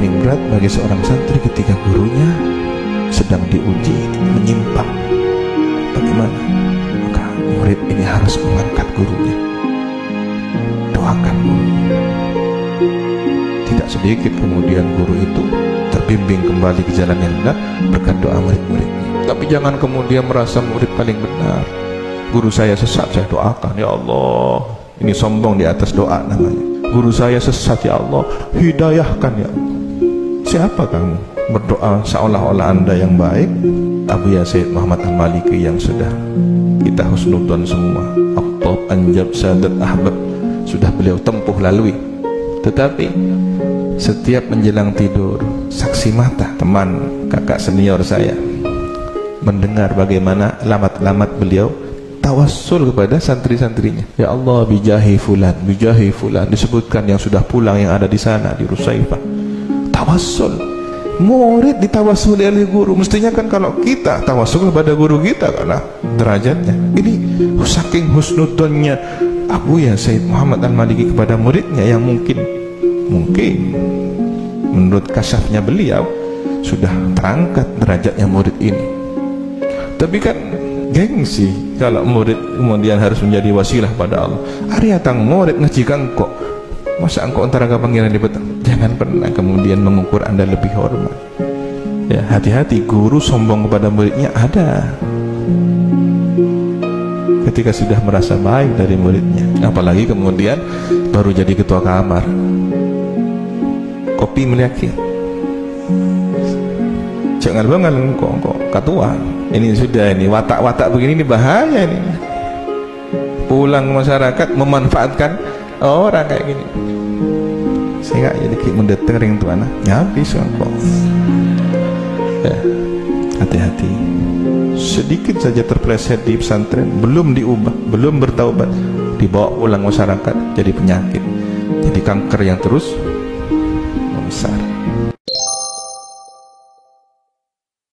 paling berat bagi seorang santri ketika gurunya sedang diuji menyimpang. Bagaimana? Maka murid ini harus mengangkat gurunya. Doakan. Tidak sedikit kemudian guru itu terbimbing kembali ke jalan yang benar berkat doa murid-muridnya tapi jangan kemudian merasa murid paling benar. Guru saya sesat saya doakan ya Allah. Ini sombong di atas doa namanya. Guru saya sesat ya Allah. Hidayahkan ya Allah siapa kamu? Berdoa seolah-olah anda yang baik? Abu Yazid Muhammad Al-Maliki yang sudah kita husnudon semua. Aktab Anjab Sadat Ahbab sudah beliau tempuh lalui. Tetapi setiap menjelang tidur saksi mata teman kakak senior saya mendengar bagaimana lamat-lamat beliau tawassul kepada santri-santrinya. Ya Allah bijahi fulan, bijahi fulan. Disebutkan yang sudah pulang yang ada di sana di Rusaifah. Tawassul. Murid ditawassul oleh guru. Mestinya kan kalau kita tawassul kepada guru kita karena derajatnya. Ini saking husnudonnya Abu ya Said Muhammad Al-Maliki kepada muridnya yang mungkin mungkin menurut kasafnya beliau sudah terangkat derajatnya murid ini. Tapi kan gengsi kalau murid kemudian harus menjadi wasilah pada Allah hari datang murid ngajikan kok masa engkau antara panggilan di petang jangan pernah kemudian mengukur anda lebih hormat. Ya hati-hati guru sombong kepada muridnya ada. Ketika sudah merasa baik dari muridnya apalagi kemudian baru jadi ketua kamar. Kopi melihat jangan banget engkau engkau ketua. Ini sudah ini watak-watak begini ini bahaya ini. Pulang masyarakat memanfaatkan orang kayak gini sehingga jadi kayak mendetering tuh anak habis kok. Ya hati-hati. Sedikit saja terpleset di pesantren belum diubah belum bertaubat. Dibawa pulang masyarakat jadi penyakit jadi kanker yang terus